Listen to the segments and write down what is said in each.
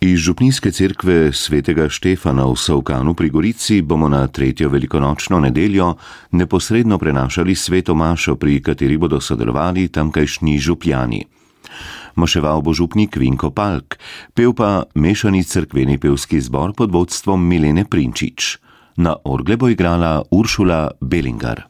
Iz Župnijske cerkve svetega Štefana v Savkanu pri Gorici bomo na tretjo velikonočno nedeljo neposredno prenašali sveto mašo, pri kateri bodo sodelovali tamkajšnji župljani. Maševal bo župnik Vinko Palk, pel pa mešani cerkveni pevski zbor pod vodstvom Milene Prinčič. Na orgle bo igrala Uršula Belingar.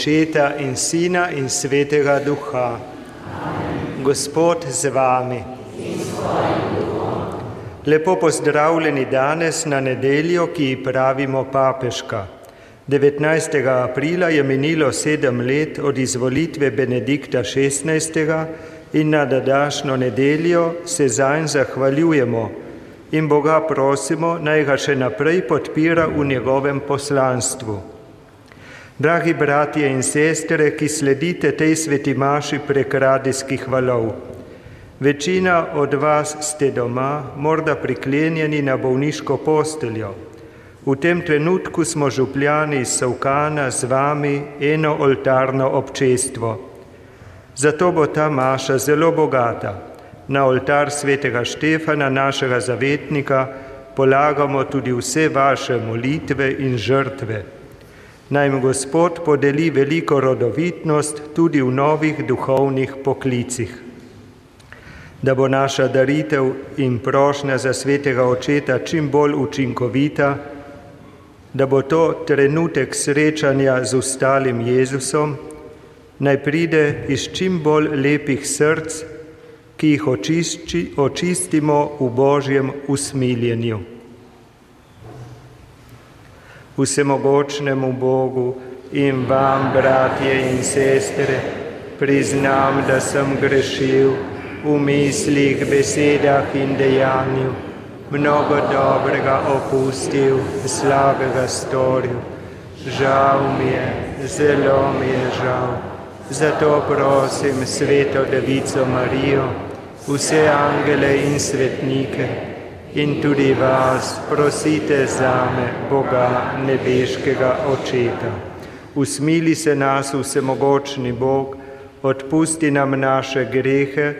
Očeta in Sina in Svetega Duha. Gospod z vami. Lepo pozdravljeni danes na nedeljo, ki ji pravimo papeška. 19. aprila je minilo sedem let od izvolitve Benedikta XVI. in na današnjo nedeljo se zanj zahvaljujemo in Boga prosimo, naj ga še naprej podpira v njegovem poslanstvu. Dragi bratje in sestre, ki sledite tej sveti maši prek radijskih valov, večina od vas ste doma, morda priklenjeni na bolniško posteljo. V tem trenutku smo župljani iz Savkana z vami eno oltarno občestvo. Zato bo ta maša zelo bogata. Na oltar svetega Štefana, našega zavetnika, polagamo tudi vse vaše molitve in žrtve. Naj jim Gospod podeli veliko rodovitnost tudi v novih duhovnih poklicih. Da bo naša daritev in prošnja za svetega očeta čim bolj učinkovita, da bo to trenutek srečanja z ustalim Jezusom, naj pride iz čim bolj lepih src, ki jih očišči, očistimo v Božjem usmiljenju vsemogočnemu Bogu in vam, bratje in sestre, priznam, da sem grešil v mislih, besedah in dejanju, mnogo dobrega opustil, slabega storil. Žal mi je, zelo mi je žal. Zato prosim sveto Devico Marijo, vse angele in svetnike in tudi vas prosite zame, Boga nebeškega očeta. Usmili se nas, vsemogočni Bog, odpusti nam naše grehe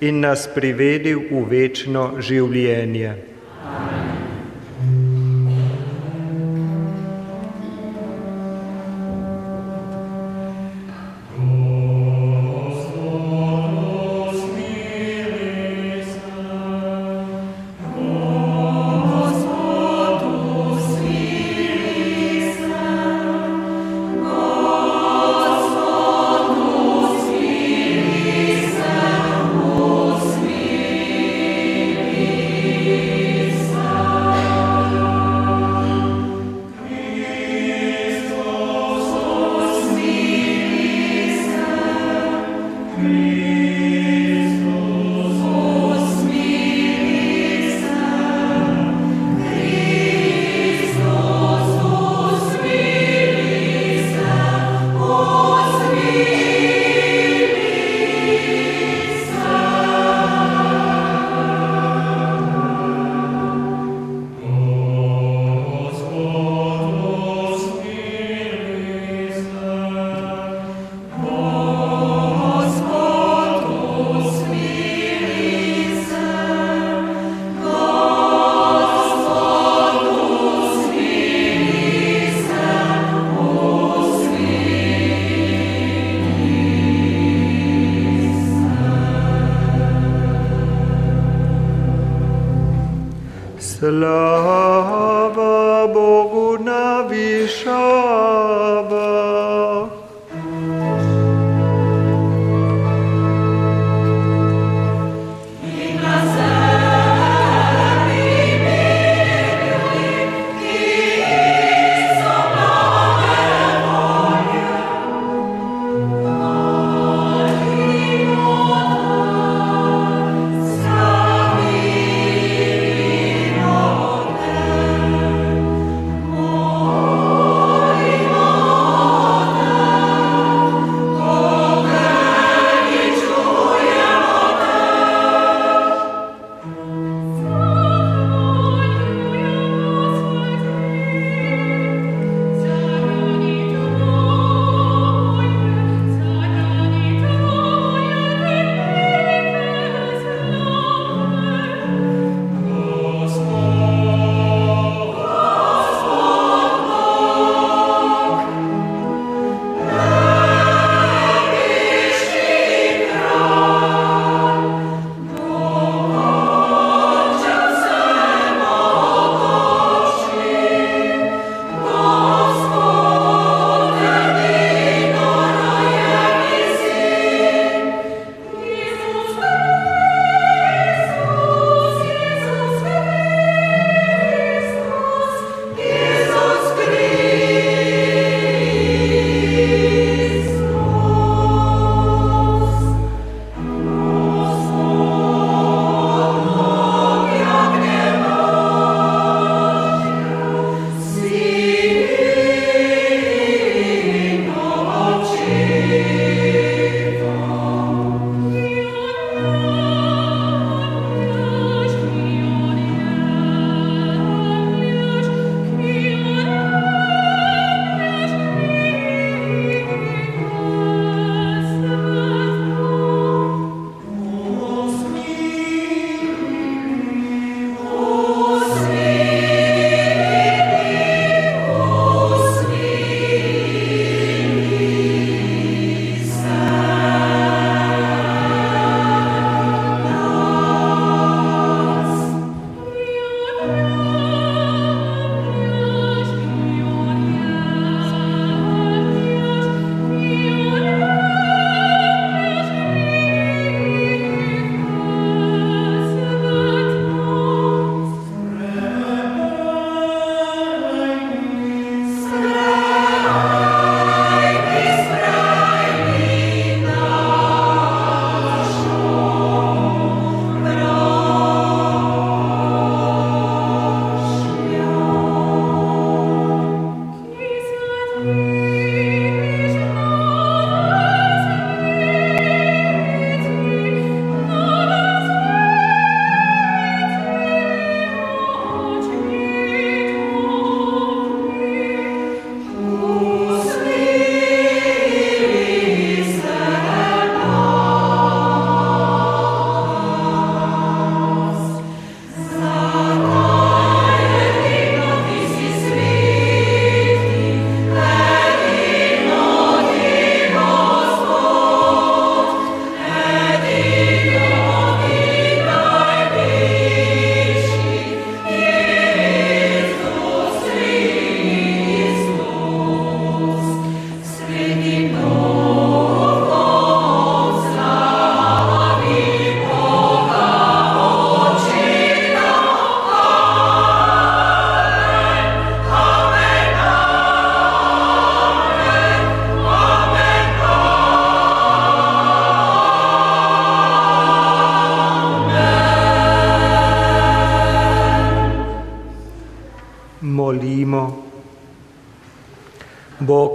in nas privedi v večno življenje. Slava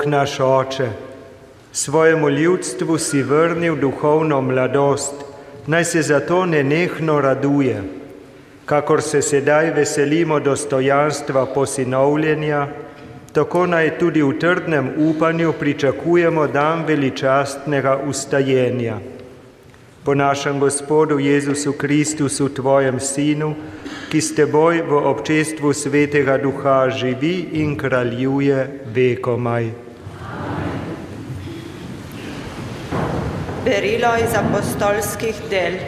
Naš oče, svojemu ljudstvu si vrnil duhovno mladost, naj se zato nenehno raduje, kakor se sedaj veselimo dostojanstva posinovljenja, tako naj tudi v trdnem upanju pričakujemo dan veličastnega ustajenja. Po našem Gospodu Jezusu Kristusu, Tvojem Sinu, ki s teboj v občestvu Svetega Duha živi in kraljuje vekomaj. Berilo iz apostolskih del.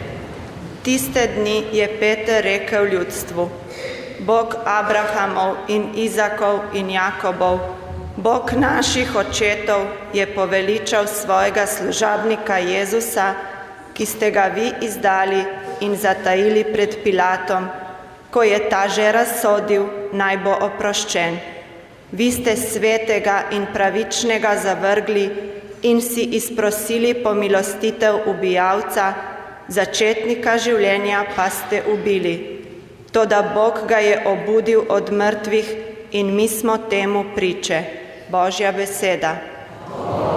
Tiste dni je Peter rekel ljudstvu, Bog Abrahamov in Izakov in Jakobov, Bog naših očetov je poveličal svojega služabnika Jezusa, ki ste ga vi izdali in zatajili pred Pilatom, ko je ta že razsodil, naj bo oproščen. Vi ste svetega in pravičnega zavrgli in si izprosili pomilostitev ubijalca, začetnika življenja pa ste ubili. Toda Bog ga je obudil od mrtvih in mi smo temu priče. Božja beseda. Berilo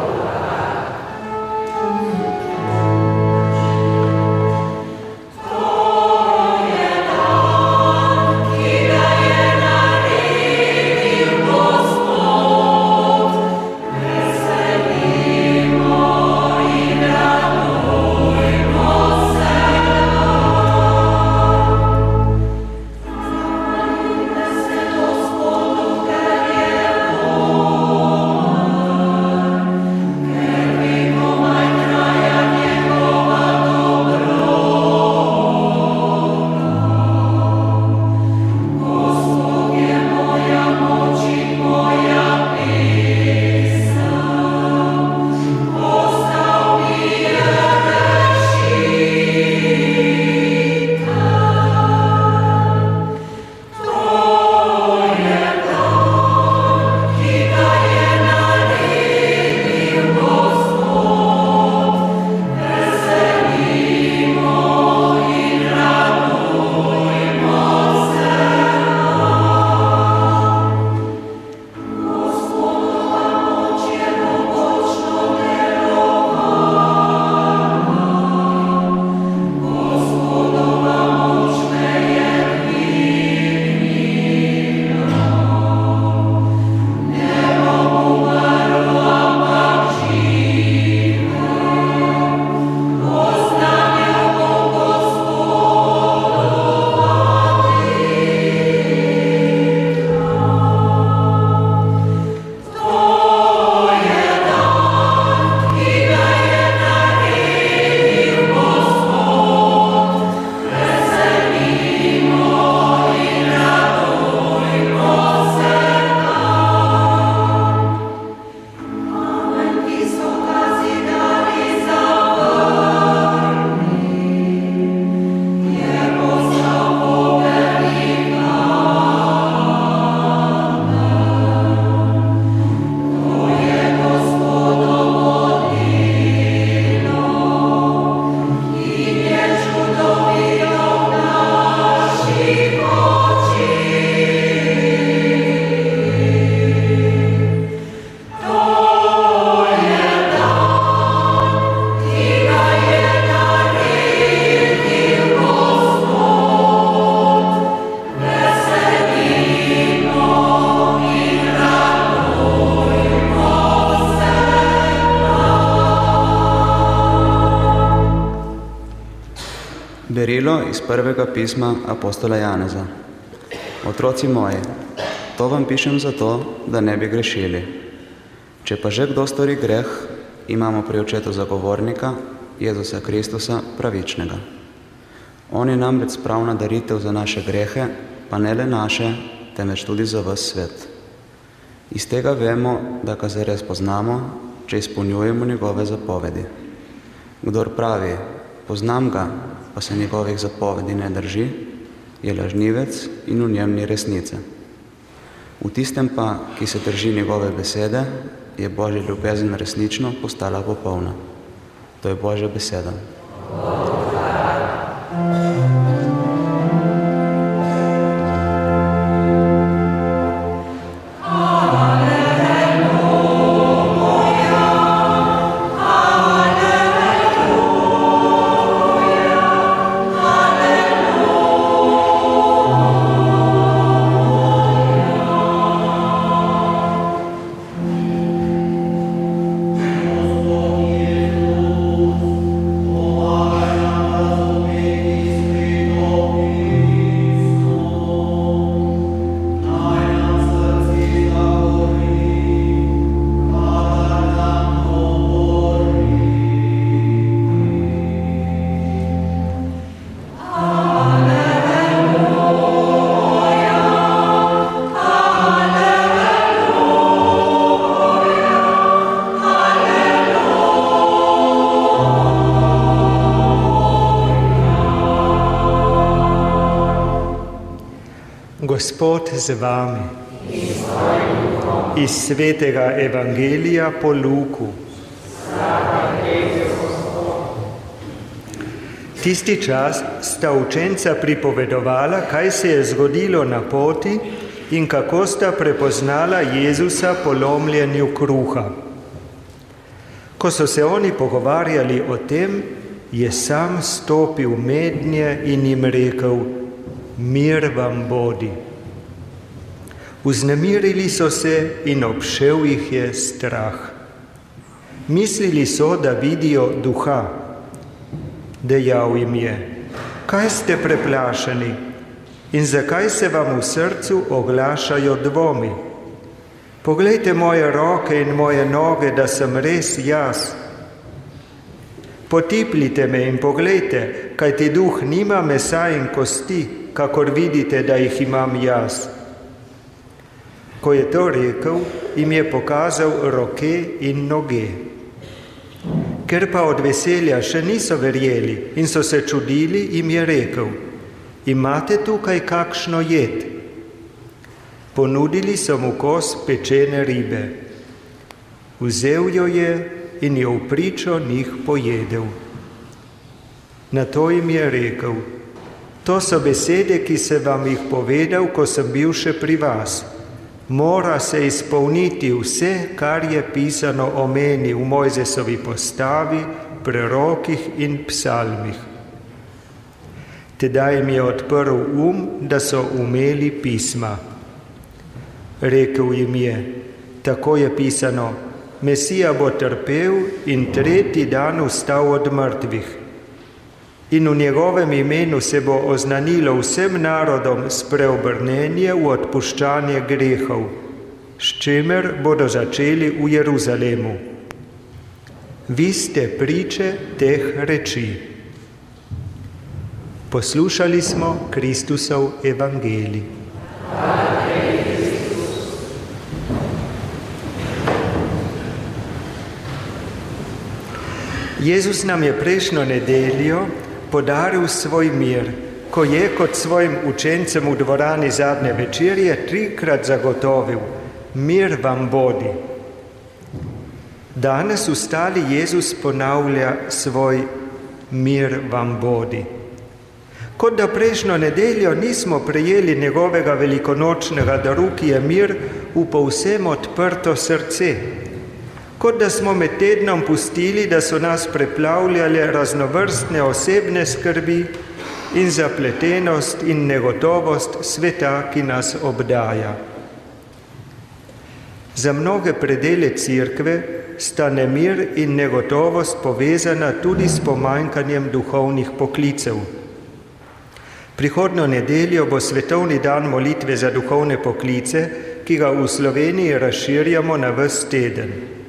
iz prvega pisma apostola Janeza. Otroci moji, to vam pišem zato, da ne bi grešili. Če pa že kdo stori greh, imamo pri očetu zagovornika, Jezusa Kristusa, pravičnega. On je namreč spravna daritev za naše grehe, pa ne le naše, temveč tudi za vas svet. Iz tega vemo, da ga zares poznamo, če izpolnjujemo njegove zapovedi. Kdor pravi, poznam ga, pa se njegovih zapovedi ne drži, je lažnivec in v njem ni resnice. V tistem pa, ki se drži njegove besede, je Božja ljubezen resnično postala popolna. To je Božja beseda. Gospod z vami. Iz svetega evangelija po Luku. Tisti čas sta učenca pripovedovala, kaj se je zgodilo na poti in kako sta prepoznala Jezusa po lomljenju kruha. Ko so se oni pogovarjali o tem, je sam stopil mednje in jim rekel: Mir vam bodi. Vznemirili so se in obšel jih je strah. Mislili so, da vidijo duha. Dejal jim je: Kaj ste preplašeni in zakaj se vam v srcu oglašajo dvomi? Poglejte moje roke in moje noge, da sem res jaz. Potipljite me in poglejte, kaj ti duh nima mesa in kosti, kakor vidite, da jih imam jaz. Ko je to rekel, jim je pokazal roke in noge. Ker pa od veselja še niso verjeli in so se čudili, jim je rekel: Imate tukaj kakšno jed? Ponudili so mu kos pečene ribe. Vzel jo je in jo v pričo njih pojedel. Na to jim je rekel: To so besede, ki sem vam jih povedal, ko sem bil še pri vas. Mora se izpolniti vse, kar je pisano o meni v Mojzesovi postavi, prerokih in psalmih. Tedaj jim je odprl um, da so umeli pisma. Rekel jim je, tako je pisano, Mesija bo trpel in tretji dan vstal od mrtvih. In v njegovem imenu se bo oznanilo vsem narodom spreobrnenje v odpuščanje grehov, s čimer bodo začeli v Jeruzalemu. Vi ste priče teh reči. Poslušali smo Kristusov evangelij. Jezus nam je prejšnjo nedeljo podaril svoj mir, ko je kot svojim učencem v dvorani zadnje večerje trikrat zagotovil: Mir vam bodi. Danes ustali Jezus ponavlja svoj mir vam bodi. Kot da prejšnjo nedeljo nismo prejeli njegovega velikonočnega daru, ki je mir v povsem odprto srce, kot da smo med tednom pustili, da so nas preplavljale raznovrstne osebne skrbi in zapletenost in negotovost sveta, ki nas obdaja. Za mnoge predele cerkve sta nemir in negotovost povezana tudi s pomanjkanjem duhovnih poklicev. Prihodno nedeljo bo svetovni dan molitve za duhovne poklice, ki ga v Sloveniji razširjamo na vse teden.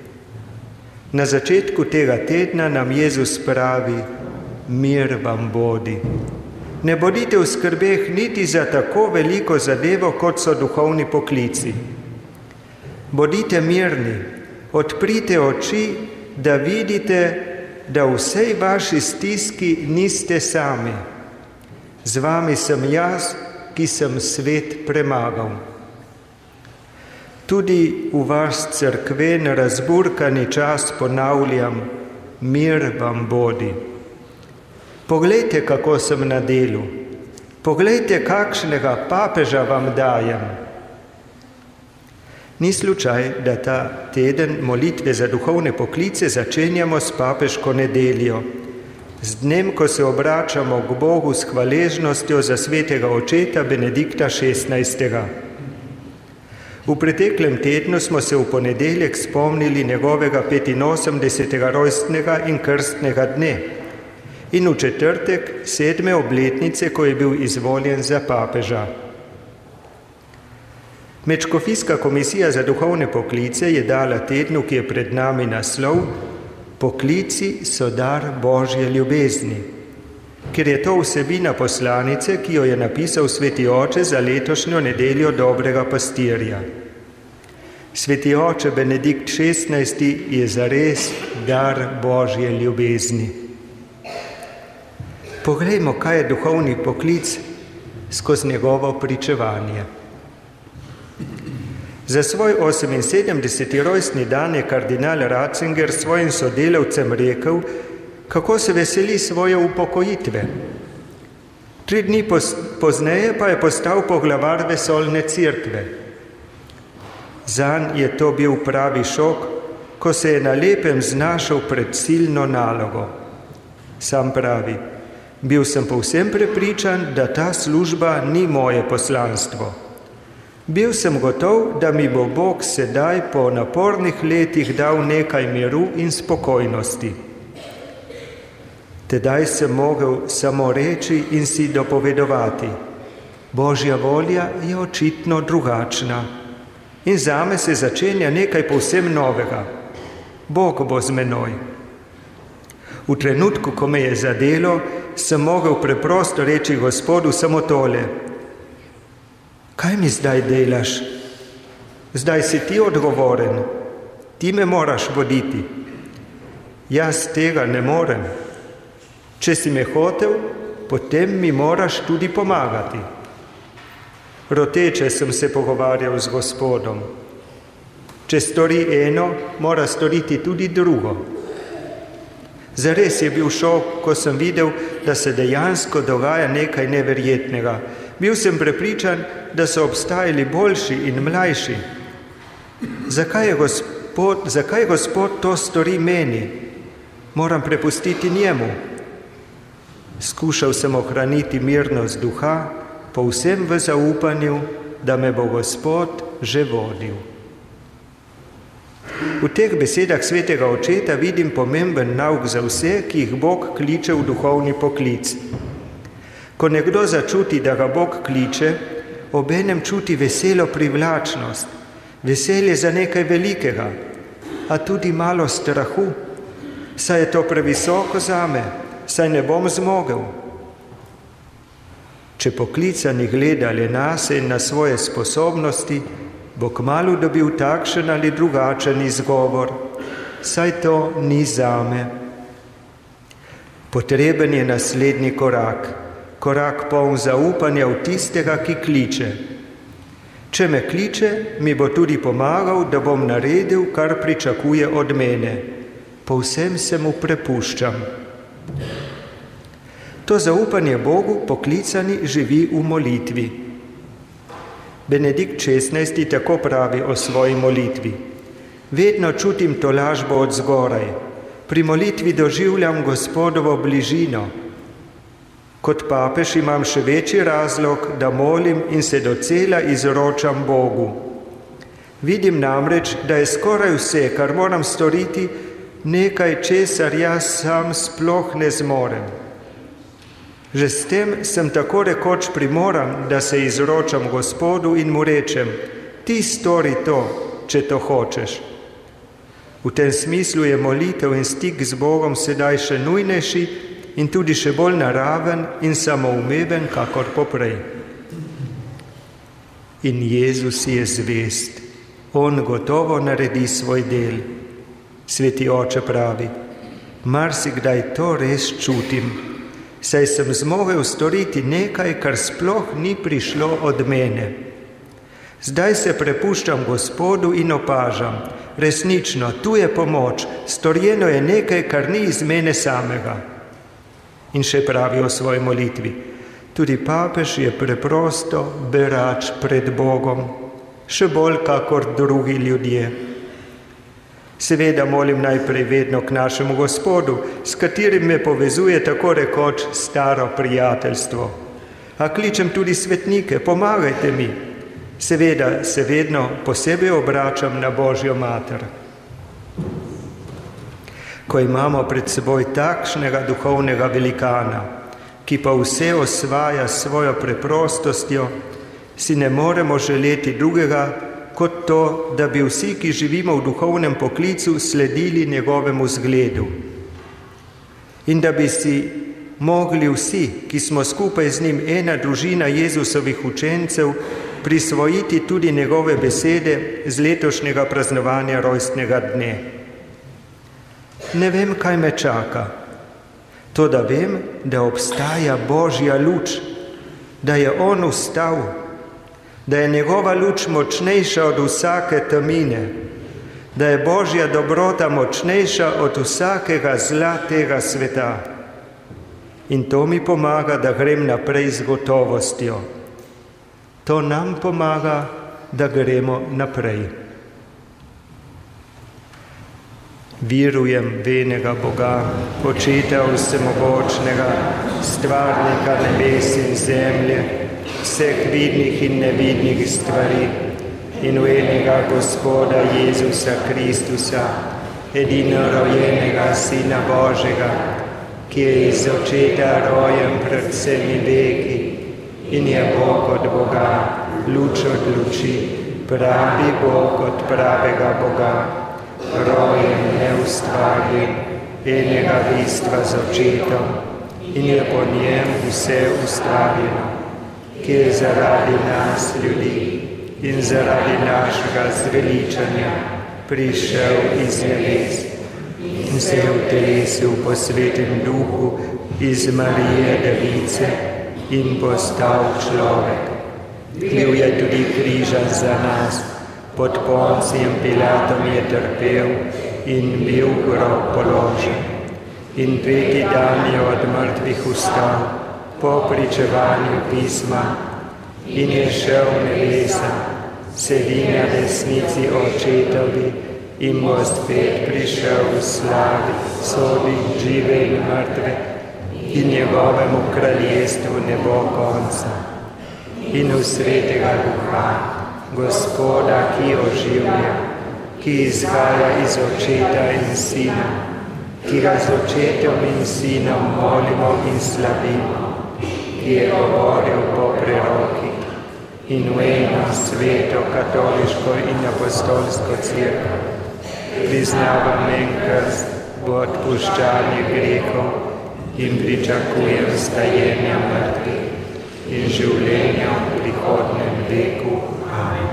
Na začetku tega tedna nam Jezus pravi: Mir vam bodi. Ne bodite v skrbeh niti za tako veliko zadevo, kot so duhovni poklici. Bodite mirni, odprite oči, da vidite, da v vsej vaši stiski niste sami. Z vami sem jaz, ki sem svet premagal tudi v vaš crkven razburkani čas ponavljam, mir vam bodi. Poglejte, kako sem na delu, poglejte, kakšnega papeža vam dajem. Ni slučaj, da ta teden molitve za duhovne poklice začenjamo s papežko nedeljo, z dnem, ko se obračamo k Bogu s hvaležnostjo za svetega očeta Benedikta XVI. V preteklem tednu smo se v ponedeljek spomnili njegovega 85. rojstnega in krstnega dne in v četrtek sedme obletnice, ko je bil izvoljen za papeža. Mečkofijska komisija za duhovne poklice je dala tednu, ki je pred nami naslov Poklici so dar Božje ljubezni ker je to vsebina poslanice, ki jo je napisal sveti oče za letošnjo nedeljo dobrega pastirja. Sveti oče Benedikt XVI je zares dar Božje ljubezni. Poglejmo, kaj je duhovni poklic, skozi njegovo pričevanje. Za svoj 78. rojstni dan je kardinal Ratzinger svojim sodelavcem rekel, kako se veseli svoje upokojitve. Tri dni pozneje pa je postal poglavar vesolne cerkve. Zan je to bil pravi šok, ko se je na lepem znašel pred silno nalogo. Sam pravi, bil sem povsem prepričan, da ta služba ni moje poslanstvo. Bil sem gotov, da mi bo Bog sedaj po napornih letih dal nekaj miru in spokojnosti. Tedaj sem mogel samo reči in si dopovedovati. Božja volja je očitno drugačna in zame se začenja nekaj povsem novega. Bog bo z menoj. V trenutku, ko me je zadelo, sem mogel preprosto reči Gospodu samo tole. Kaj mi zdaj delaš? Zdaj si ti odgovoren, ti me moraš voditi. Jaz tega ne morem. Če si me hotel, potem mi moraš tudi pomagati. Roteče sem se pogovarjal z Gospodom. Če stori eno, mora storiti tudi drugo. Zares je bil šok, ko sem videl, da se dejansko dogaja nekaj neverjetnega. Bil sem prepričan, da so obstajali boljši in mlajši. Zakaj je Gospod, zakaj Gospod to stori meni? Moram prepustiti njemu. Skušal sem ohraniti mirnost duha, povsem v zaupanju, da me bo Gospod že vodil. V teh besedah svetega očeta vidim pomemben nauk za vse, ki jih Bog kliče v duhovni poklic. Ko nekdo začuti, da ga Bog kliče, obenem čuti veselo privlačnost, veselje za nekaj velikega, a tudi malo strahu, saj je to previsoko za me, saj ne bom zmogel. Če poklicani gleda le nase in na svoje sposobnosti, bo kmalo dobil takšen ali drugačen izgovor, saj to ni zame. Potreben je naslednji korak, korak poln zaupanja v tistega, ki kliče. Če me kliče, mi bo tudi pomagal, da bom naredil, kar pričakuje od mene. Povsem se mu prepuščam. To zaupanje Bogu poklicani živi v molitvi. Benedikt XVI. tako pravi o svoji molitvi. Vedno čutim to lažbo od zgoraj, pri molitvi doživljam Gospodovo bližino. Kot papež imam še večji razlog, da molim in se docela izročam Bogu. Vidim namreč, da je skoraj vse, kar moram storiti, nekaj, česar jaz sam sploh ne zmorem. Že s tem sem tako rekoč primoran, da se izročam Gospodu in mu rečem, ti stori to, če to hočeš. V tem smislu je molitev in stik z Bogom sedaj še nujnejši in tudi še bolj naraven in samoumeven, kakor poprej. In Jezus je zvest, On gotovo naredi svoj del. Sveti oče pravi, marsikdaj to res čutim, saj sem zmogel storiti nekaj, kar sploh ni prišlo od mene. Zdaj se prepuščam Gospodu in opažam, resnično, tu je pomoč, storjeno je nekaj, kar ni iz mene samega. In še pravi o svoji molitvi, tudi papež je preprosto berač pred Bogom, še bolj kakor drugi ljudje. Seveda molim najprej vedno k našemu Gospodu, s katerim me povezuje tako rekoč staro prijateljstvo. A kličem tudi svetnike, pomagajte mi. Seveda se vedno posebej obračam na Božjo mater. Ko imamo pred seboj takšnega duhovnega velikana, ki pa vse osvaja s svojo preprostostjo, si ne moremo želeti drugega, kot to, da bi vsi, ki živimo v duhovnem poklicu, sledili njegovemu zgledu. In da bi si mogli vsi, ki smo skupaj z njim ena družina Jezusovih učencev, prisvojiti tudi njegove besede z letošnjega praznovanja rojstnega dne. Ne vem, kaj me čaka, to da vem, da obstaja božja luč, da je On ustal, da je njegova luč močnejša od vsake temine, da je Božja dobrota močnejša od vsakega zla tega sveta. In to mi pomaga, da grem naprej z gotovostjo. To nam pomaga, da gremo naprej. Virujem v enega Boga, očeta vsemogočnega, stvarnika nebes in zemlje, vseh vidnih in nevidnih stvari in v enega Gospoda Jezusa Kristusa, edino rojenega Sina Božjega, ki je iz očeta rojen pred vsemi veki in je Bog od Boga, luč od luči, pravi Bog od pravega Boga, rojen, neustvarjen, enega bistva z očetom in je po njem vse ustvarjeno, ki je zaradi nas ljudi in zaradi našega zveličanja prišel iz nebes in se je v telesu po svetem duhu iz Marije Device in postal človek. Bil je tudi križan za nas, pod poncijem Pilatom je trpel in bil grob položen. In peti dan je od mrtvih vstal po pričevanju pisma in je šel v nebesa sedi na desnici očetovi in bo spet prišel v slavi, sodi žive in mrtve in njegovemu kraljestvu ne bo konca. In v svetega duha, gospoda, ki oživlja, ki izhaja iz očeta in sina, ki ga z očetom in sinom molimo in slavimo, ki je govoril po preroki in v eno sveto, katoliško in apostolsko crkvo. Priznavam en krst v odpuščanju grehov in pričakujem stajenja mrtvih in življenja v prihodnem veku. Amen.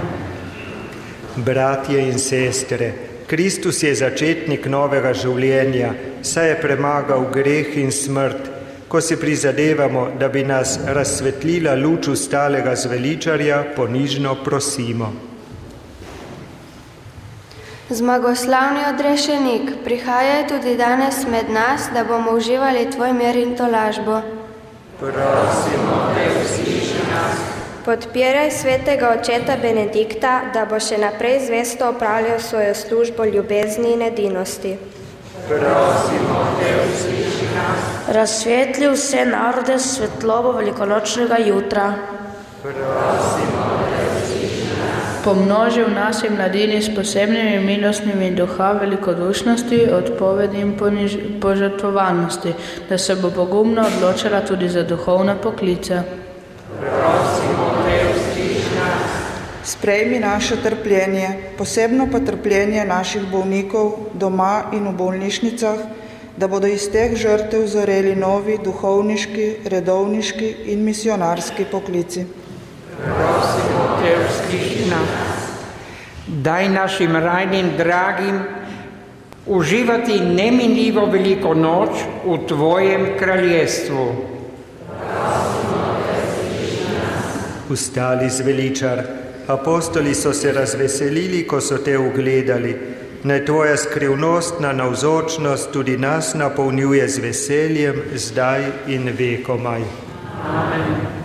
Bratje in sestre, Kristus je začetnik novega življenja, saj je premagal greh in smrt ko si prizadevamo, da bi nas razsvetlila luč ustalega zveličarja, ponižno prosimo. Zmagoslavni odrešenik, prihajaj tudi danes med nas, da bomo uživali tvoj mir in tolažbo. Prosimo, da usliši nas. Podpiraj svetega očeta Benedikta, da bo še naprej zvesto opravljal svojo službo ljubezni in edinosti. Prosimo, da usliši nas razsvetli vse narode svetlobo velikonočnega jutra. Pomnoži v nas in mladini s posebnimi milostnimi duha velikodušnosti, odpovedi in požrtvovalnosti, da se bo pogumno odločila tudi za duhovne poklice. Sprejmi naše trpljenje, posebno pa trpljenje naših bolnikov doma in v bolnišnicah, da bodo iz teh žrtev zoreli novi duhovniški, redovniški in misionarski poklici. Prosimo te, usliši nas. Daj našim rajnim dragim uživati neminljivo veliko noč v Tvojem kraljestvu. Ustali zveličar, apostoli so se razveselili, ko so te ugledali. Naj tvoja skrivnostna navzočnost tudi nas napolnjuje z veseljem, zdaj in vekomaj. Amen.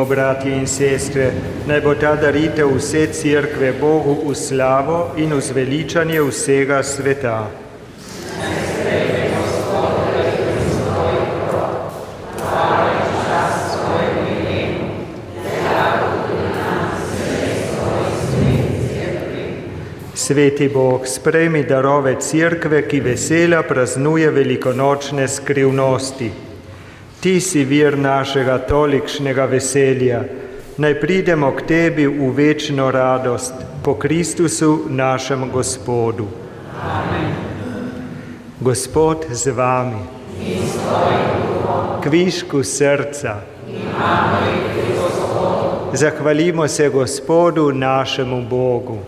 Molimo, bratje in sestre, naj bo ta daritev vse crkve Bogu v slavo in v zveličanje vsega sveta. Sveti Bog, sprejmi darove crkve, ki vesela praznuje velikonočne skrivnosti. Ti si vir našega tolikšnega veselja. Naj pridemo k tebi v večno radost po Kristusu, našem Gospodu. Amen. Gospod z vami. Kvišku srca. Zahvalimo se Gospodu, našemu Bogu.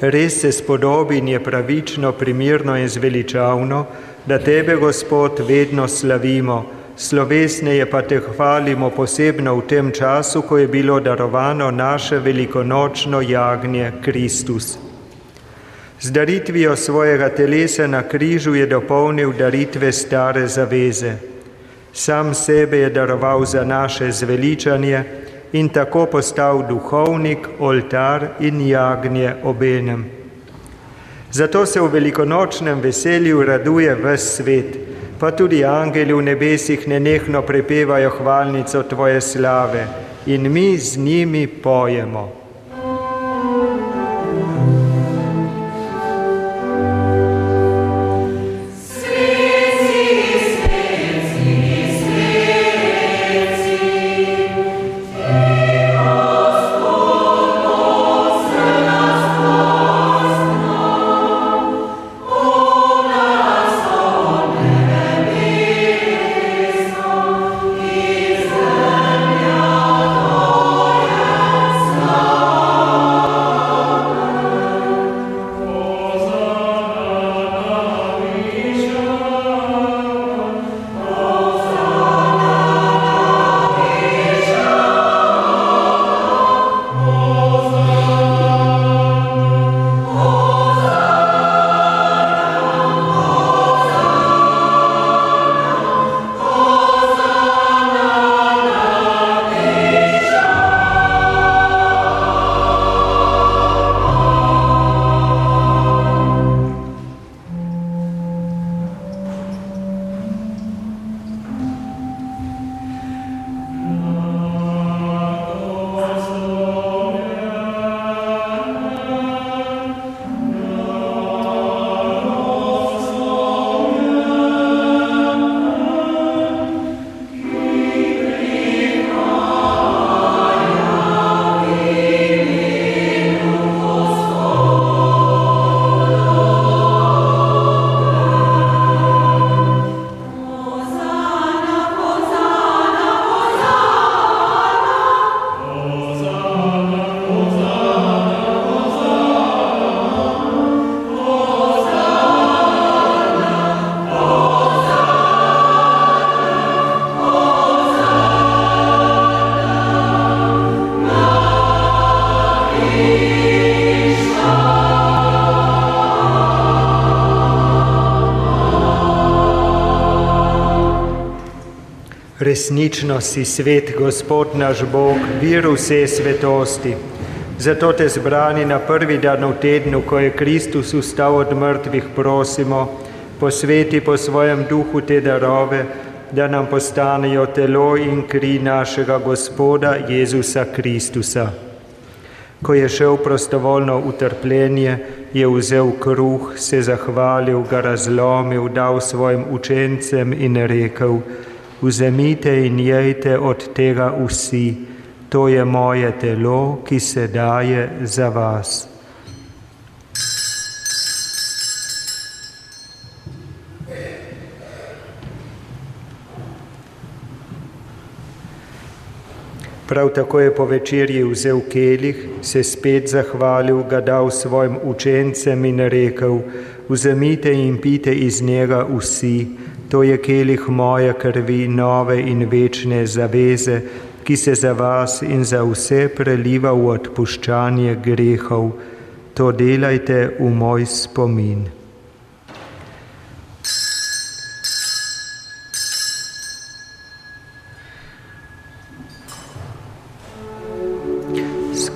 Res se spodobi in je pravično, primirno in zveličavno, da Tebe, Gospod, vedno slavimo, slovesneje pa Te hvalimo posebno v tem času, ko je bilo darovano naše velikonočno jagnje Kristus. Z daritvijo svojega telesa na križu je dopolnil daritve stare zaveze. Sam sebe je daroval za naše zveličanje, in tako postal duhovnik, oltar in jagnje obenem. Zato se v velikonočnem veselju raduje ves svet, pa tudi angeli v nebesih nenehno prepevajo hvalnico Tvoje slave in mi z njimi pojemo. Resnično si svet, Gospod naš Bog, vir vse svetosti. Zato te zbrani na prvi dan v tednu, ko je Kristus ustal od mrtvih, prosimo, posveti po svojem duhu te darove, da nam postanejo telo in kri našega Gospoda Jezusa Kristusa. Ko je šel prostovoljno utrpljenje, je vzel kruh, se zahvalil, ga razlomil, dal svojim učencem in rekel, vzemite in jejte od tega vsi, to je moje telo, ki se daje za vas. Prav tako je po večerji vzel kelih, se spet zahvalil, ga dal svojim učencem in rekel: Vzemite in pite iz njega vsi, To je kelih moje krvi, nove in večne zaveze, ki se za vas in za vse preliva v odpuščanje grehov. To delajte v moj spomin.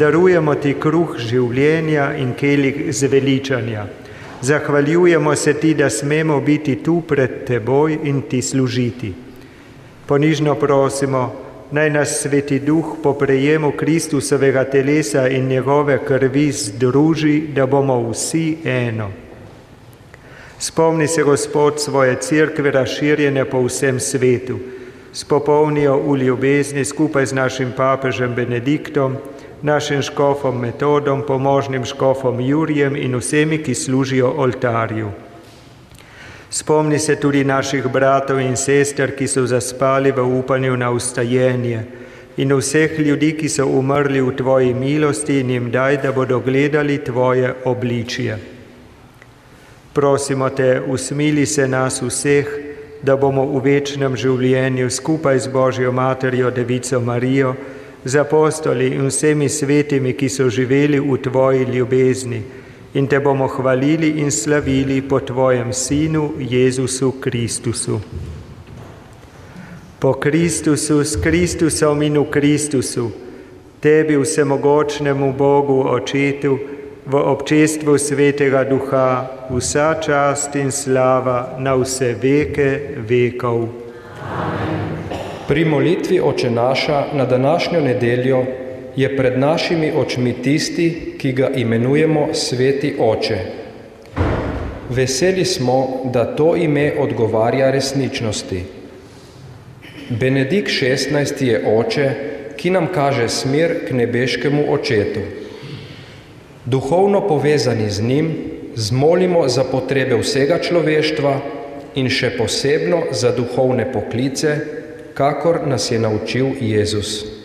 darujemo ti kruh življenja in kelih zveličanja. Zahvaljujemo se ti, da smemo biti tu pred teboj in ti služiti. Ponižno prosimo, naj nas sveti duh po prejemu Kristusovega telesa in njegove krvi združi, da bomo vsi eno. Spomni se, Gospod, svoje crkve razširjene po vsem svetu. Spopolnijo v ljubezni skupaj z našim papežem Benediktom, našim škofom Metodom, pomožnim škofom Jurjem in vsemi, ki služijo oltarju. Spomni se tudi naših bratov in sester, ki so zaspali v upanju na ustajenje in vseh ljudi, ki so umrli v Tvoji milosti in jim daj, da bodo gledali Tvoje obličje. Prosimo te, usmili se nas vseh, da bomo v večnem življenju skupaj z Božjo Materjo Devico Marijo, z apostoli in vsemi svetimi, ki so živeli v Tvoji ljubezni in te bomo hvalili in slavili po Tvojem Sinu Jezusu Kristusu. Po Kristusu, s Kristusom in v Kristusu, Tebi vsemogočnemu Bogu Očetu, v občestvu Svetega Duha vsa čast in slava na vse veke vekov. Pri molitvi Oče naša na današnjo nedeljo je pred našimi očmi tisti, ki ga imenujemo Sveti Oče. Veseli smo, da to ime odgovarja resničnosti. Benedikt XVI je oče, ki nam kaže smer k nebeškemu očetu. Duhovno povezani z njim, zmolimo za potrebe vsega človeštva in še posebno za duhovne poklice, kakor nas je naučil Jezus.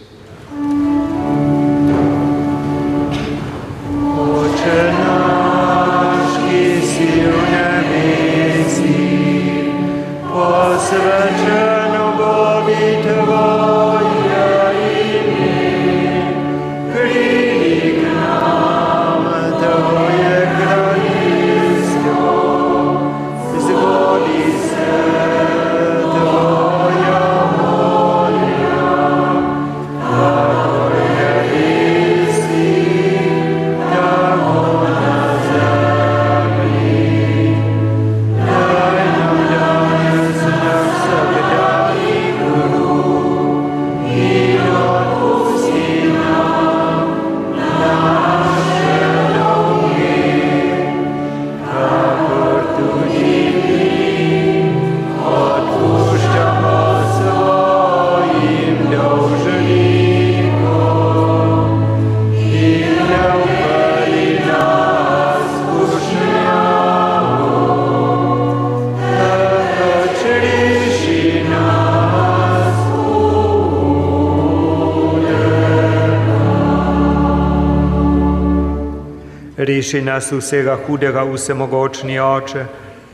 Reši nas vsega hudega, vsemogočni Oče,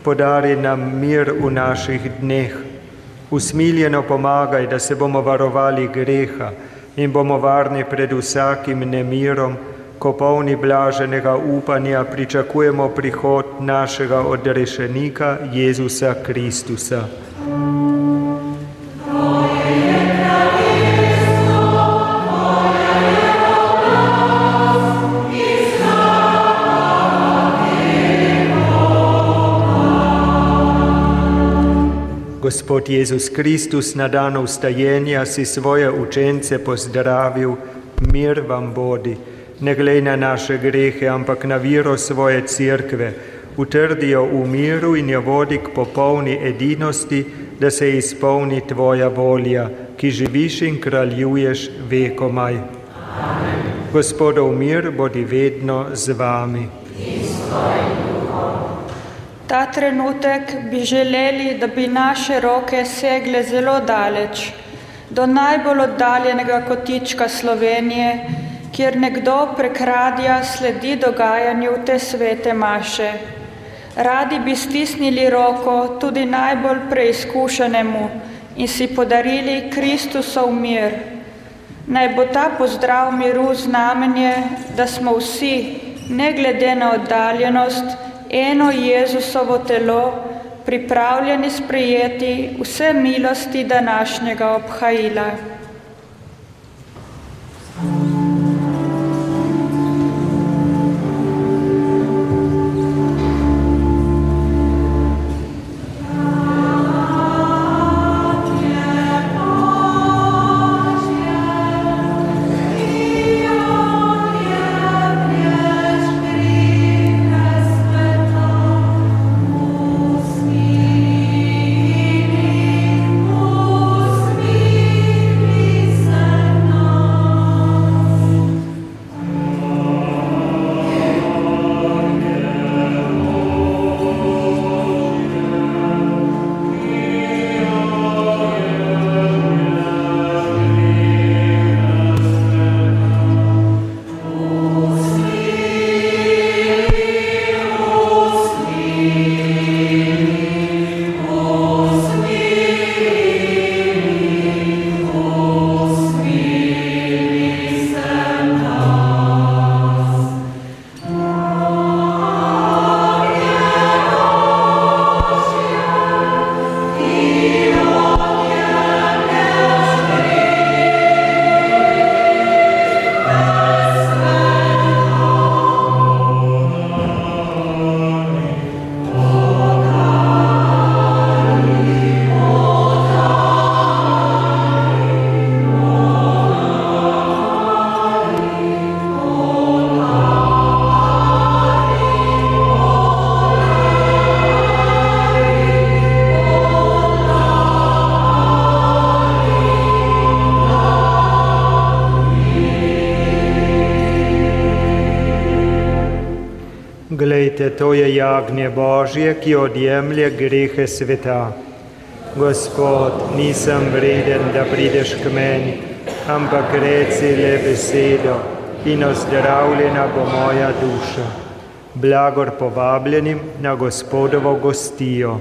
podari nam mir v naših dneh. Usmiljeno pomagaj, da se bomo varovali greha in bomo varni pred vsakim nemirom, ko polni blaženega upanja pričakujemo prihod našega odrešenika Jezusa Kristusa. Gospod Jezus Kristus na dan vstajenja si svoje učence pozdravil, mir vam bodi, ne glej na naše grehe, ampak na viro svoje cerkve, utrdijo v miru in jo vodi k popolni edinosti, da se izpolni tvoja volja, ki živiš in kraljuješ vekomaj. Gospodov mir bodi vedno z vami. Ta trenutek bi želeli, da bi naše roke segle zelo daleč, do najbolj oddaljenega kotička Slovenije kjer nekdo prekradja sledi dogajanju te svete maše. Radi bi stisnili roko tudi najbolj preizkušenemu in si podarili Kristusov mir. Naj bo ta pozdrav miru znamenje, da smo vsi, ne glede na oddaljenost, eno Jezusovo telo, pripravljeni sprejeti vse milosti današnjega obhajila. To je jagnje Božje, ki odjemlje grehe sveta. Gospod, nisem vreden, da prideš k meni, ampak reci le besedo in ozdravljena bo moja duša. Blagor povabljenim na gospodovo gostijo.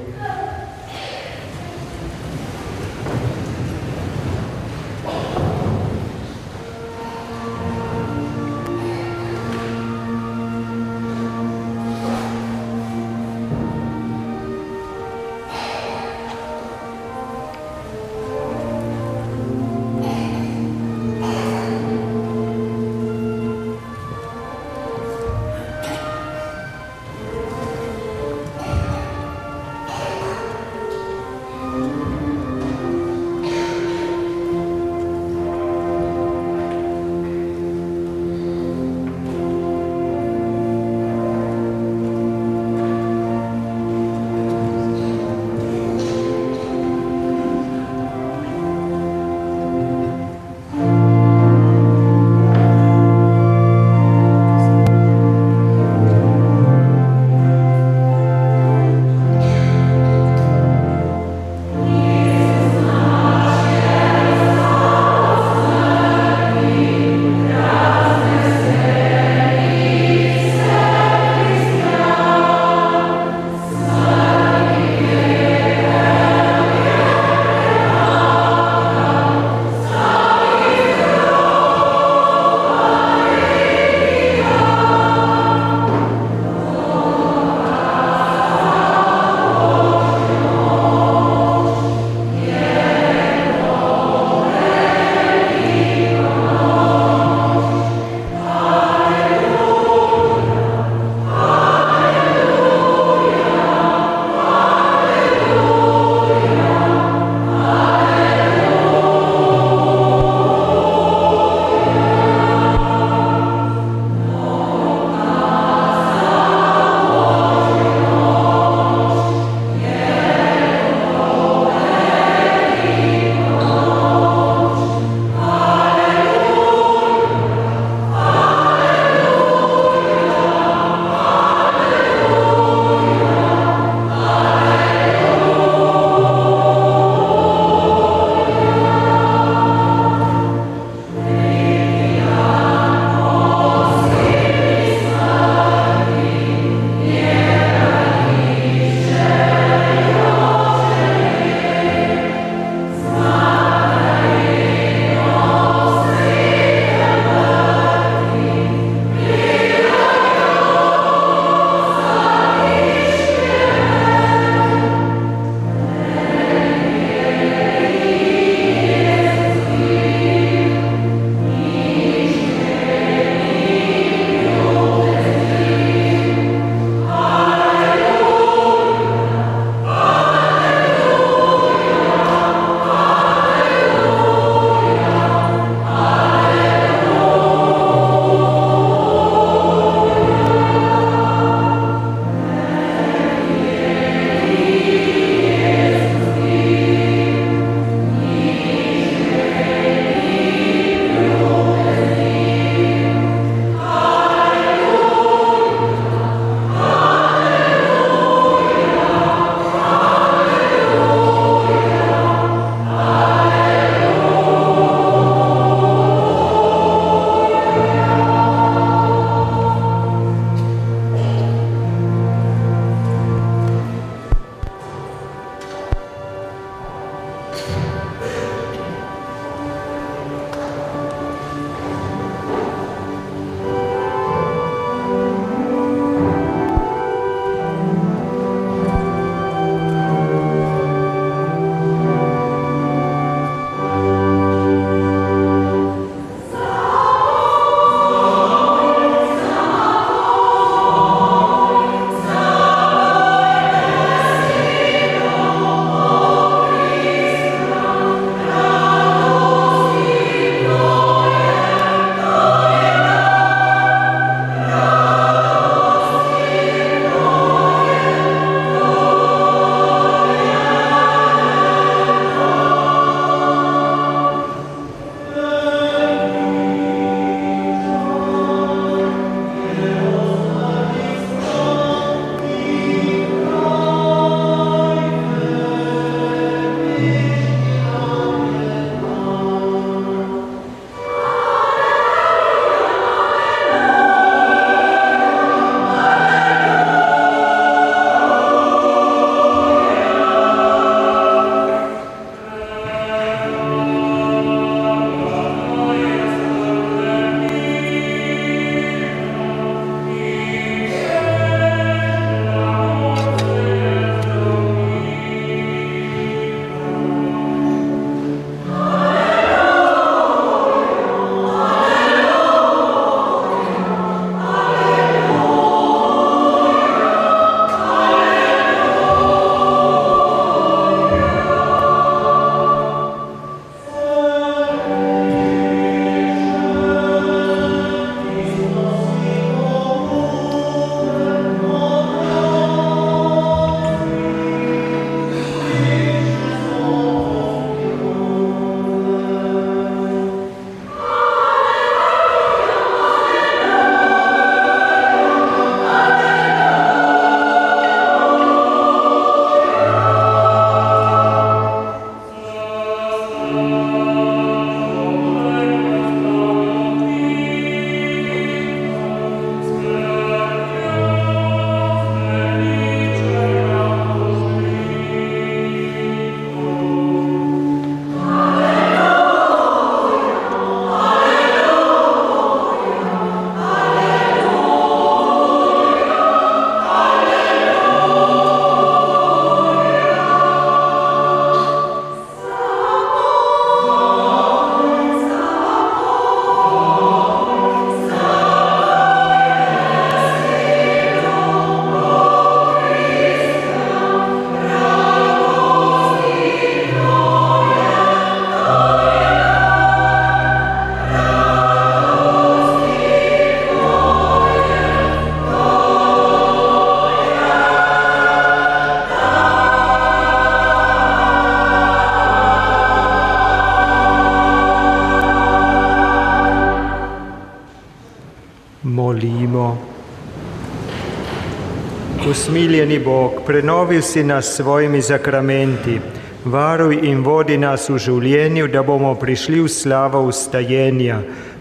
Prenovil si nas s svojimi zakramenti, varuj in vodi nas v življenju, da bomo prišli v slavo ustajenja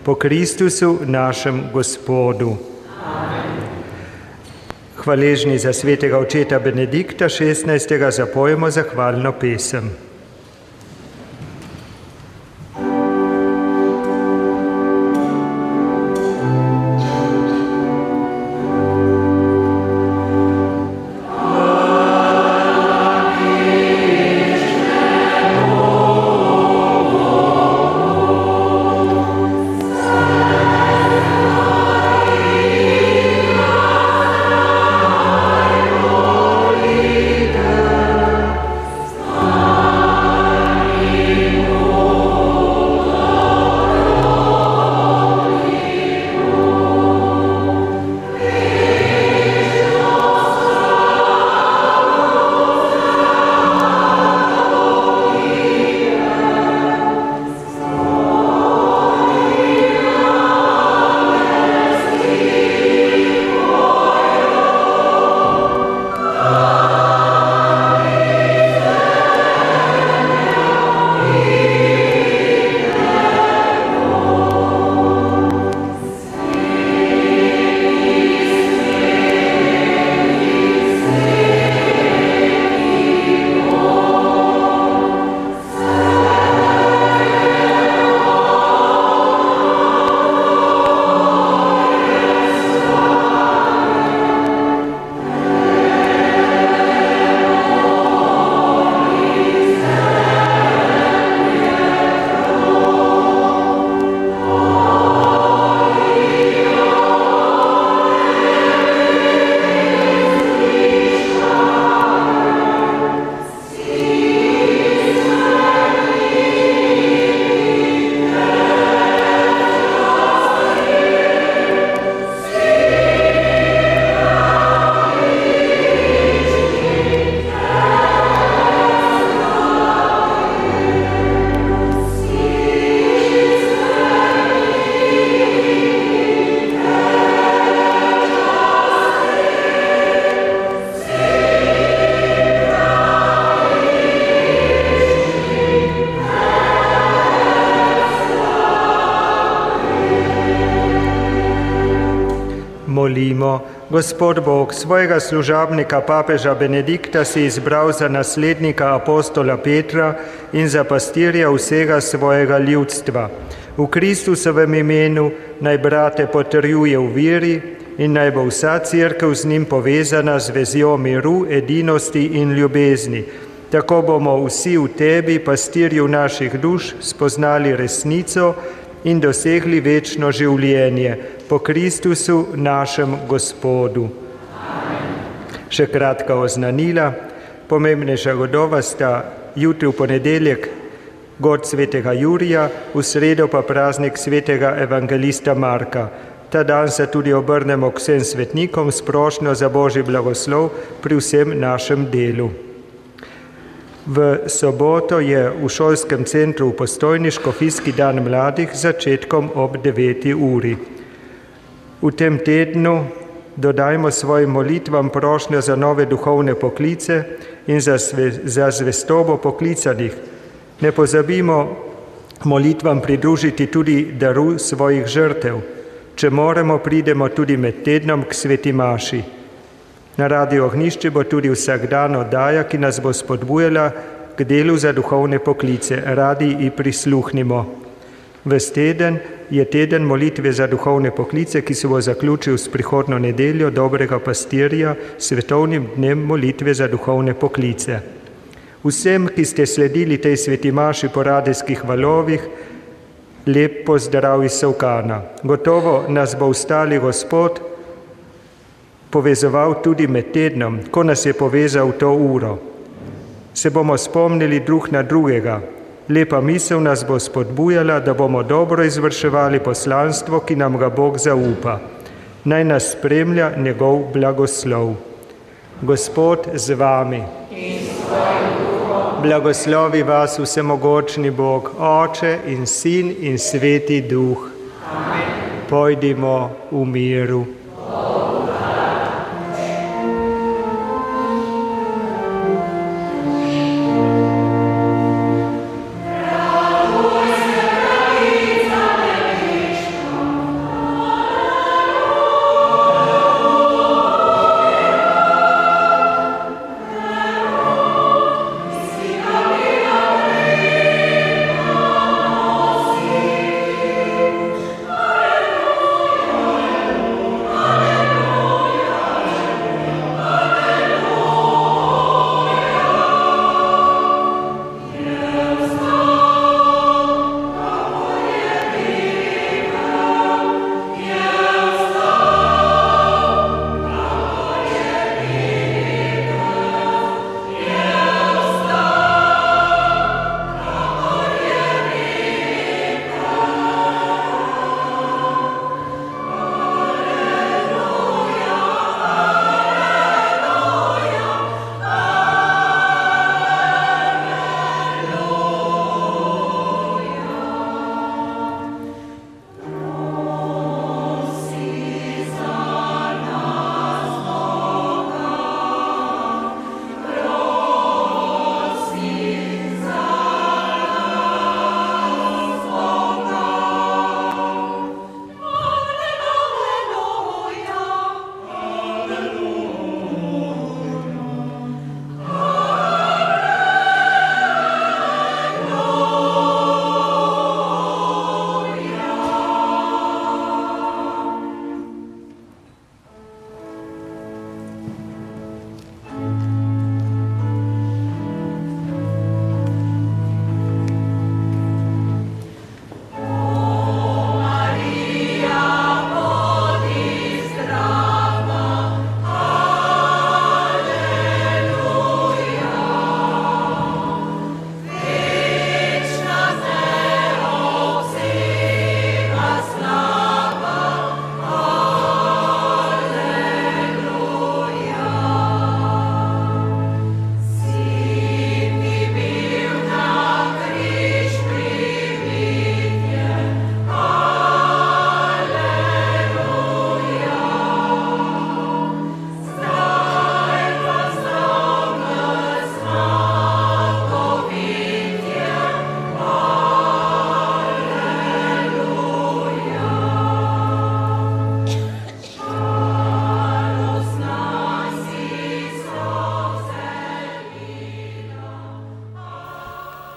po Kristusu našem Gospodu. Hvaležni za svetega očeta Benedikta XVI. zapojemo zahvalno pesem. Molimo. Gospod Bog, svojega služabnika papeža Benedikta si izbral za naslednika apostola Petra in za pastirja vsega svojega ljudstva. V Kristusovem imenu naj brate potrjuje v veri in naj bo vsa crkva z njim povezana z vezjo miru, edinosti in ljubezni. Tako bomo vsi v tebi, pastirju naših duš, spoznali resnico in dosegli večno življenje po Kristusu našem Gospodu. Amen. Še kratka oznanila, pomembnejša godova sta jutri v ponedeljek god svetega Jurija, v sredo pa praznik svetega evangelista Marka. Ta dan se tudi obrnemo k vsem svetnikom s prošnjo za božji blagoslov pri vsem našem delu. V soboto je v šolskem centru v postojni škofijski dan mladih začetkom ob 9. uri. V tem tednu dodajmo svojim molitvam prošnjo za nove duhovne poklice in za, sve, za zvestobo poklicanih. Ne pozabimo molitvam pridružiti tudi daru svojih žrtev. Če moramo, pridemo tudi med tednom k sveti Maši. Na radio Ohnišče bo tudi vsak dan oddaja, ki nas bo spodbujala k delu za duhovne poklice. Radi in prisluhnimo. Ves teden je teden molitve za duhovne poklice, ki se bo zaključil s prihodno nedeljo dobrega pastirja, svetovnim dnem molitve za duhovne poklice. Vsem, ki ste sledili tej svetimaši po radijskih valovih, lep pozdrav iz Savkana. Gotovo nas bo ustali Gospod, povezoval tudi med tednom, ko nas je povezal to uro. Se bomo spomnili drug na drugega. Lepa misel nas bo spodbujala, da bomo dobro izvrševali poslanstvo, ki nam ga Bog zaupa. Naj nas spremlja njegov blagoslov. Gospod z vami. Blagoslovi vas vsemogočni Bog, Oče in Sin in Sveti Duh. Amen. pojdimo v miru.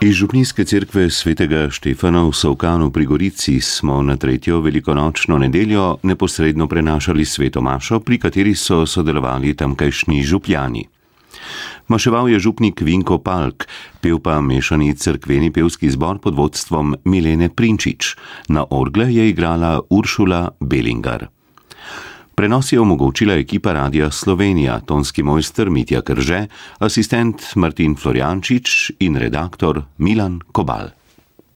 Iz Župnijske cerkve svetega Štefana v Savkanu pri Gorici smo na tretjo velikonočno nedeljo neposredno prenašali sveto mašo, pri kateri so sodelovali tamkajšnji župljani. Maševal je župnik Vinko Palk, pel pa mešani cerkveni pevski zbor pod vodstvom Milene Prinčič, na orgle je igrala Uršula Belingar. Prenos je omogočila ekipa Radia Slovenija, tonski mojster Mitja Krže, asistent Martin Floriančič in redaktor Milan Kobal.